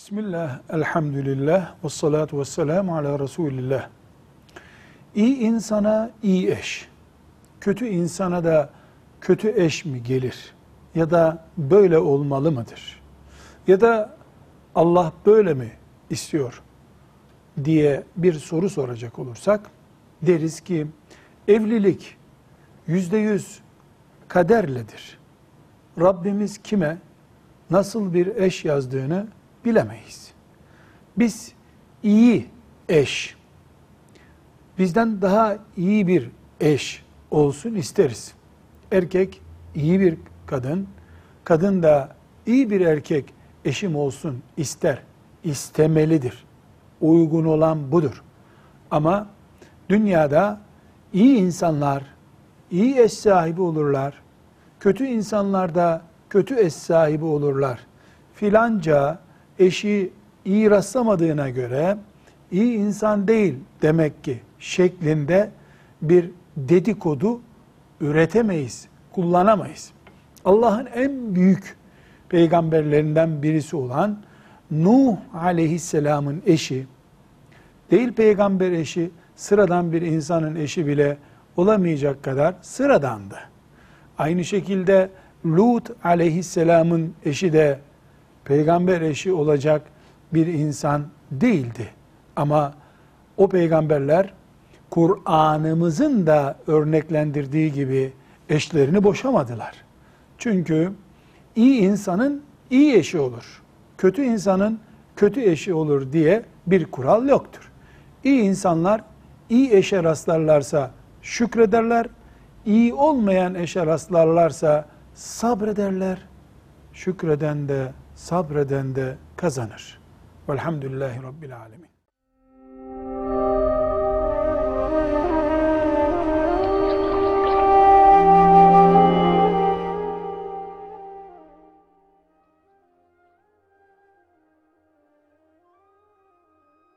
Bismillah, elhamdülillah, ve salatu ve selamu ala Resulillah. İyi insana iyi eş, kötü insana da kötü eş mi gelir? Ya da böyle olmalı mıdır? Ya da Allah böyle mi istiyor? diye bir soru soracak olursak, deriz ki evlilik yüzde yüz kaderledir. Rabbimiz kime nasıl bir eş yazdığını bilemeyiz. Biz iyi eş, bizden daha iyi bir eş olsun isteriz. Erkek iyi bir kadın, kadın da iyi bir erkek eşim olsun ister, istemelidir. Uygun olan budur. Ama dünyada iyi insanlar iyi eş sahibi olurlar. Kötü insanlar da kötü eş sahibi olurlar. Filanca eşi iyi rastlamadığına göre iyi insan değil demek ki şeklinde bir dedikodu üretemeyiz, kullanamayız. Allah'ın en büyük peygamberlerinden birisi olan Nuh aleyhisselamın eşi, değil peygamber eşi, sıradan bir insanın eşi bile olamayacak kadar sıradandı. Aynı şekilde Lut aleyhisselamın eşi de peygamber eşi olacak bir insan değildi. Ama o peygamberler Kur'an'ımızın da örneklendirdiği gibi eşlerini boşamadılar. Çünkü iyi insanın iyi eşi olur. Kötü insanın kötü eşi olur diye bir kural yoktur. İyi insanlar iyi eşe rastlarlarsa şükrederler. İyi olmayan eşe rastlarlarsa sabrederler. Şükreden de sabreden de kazanır. Velhamdülillahi Rabbil Alemin.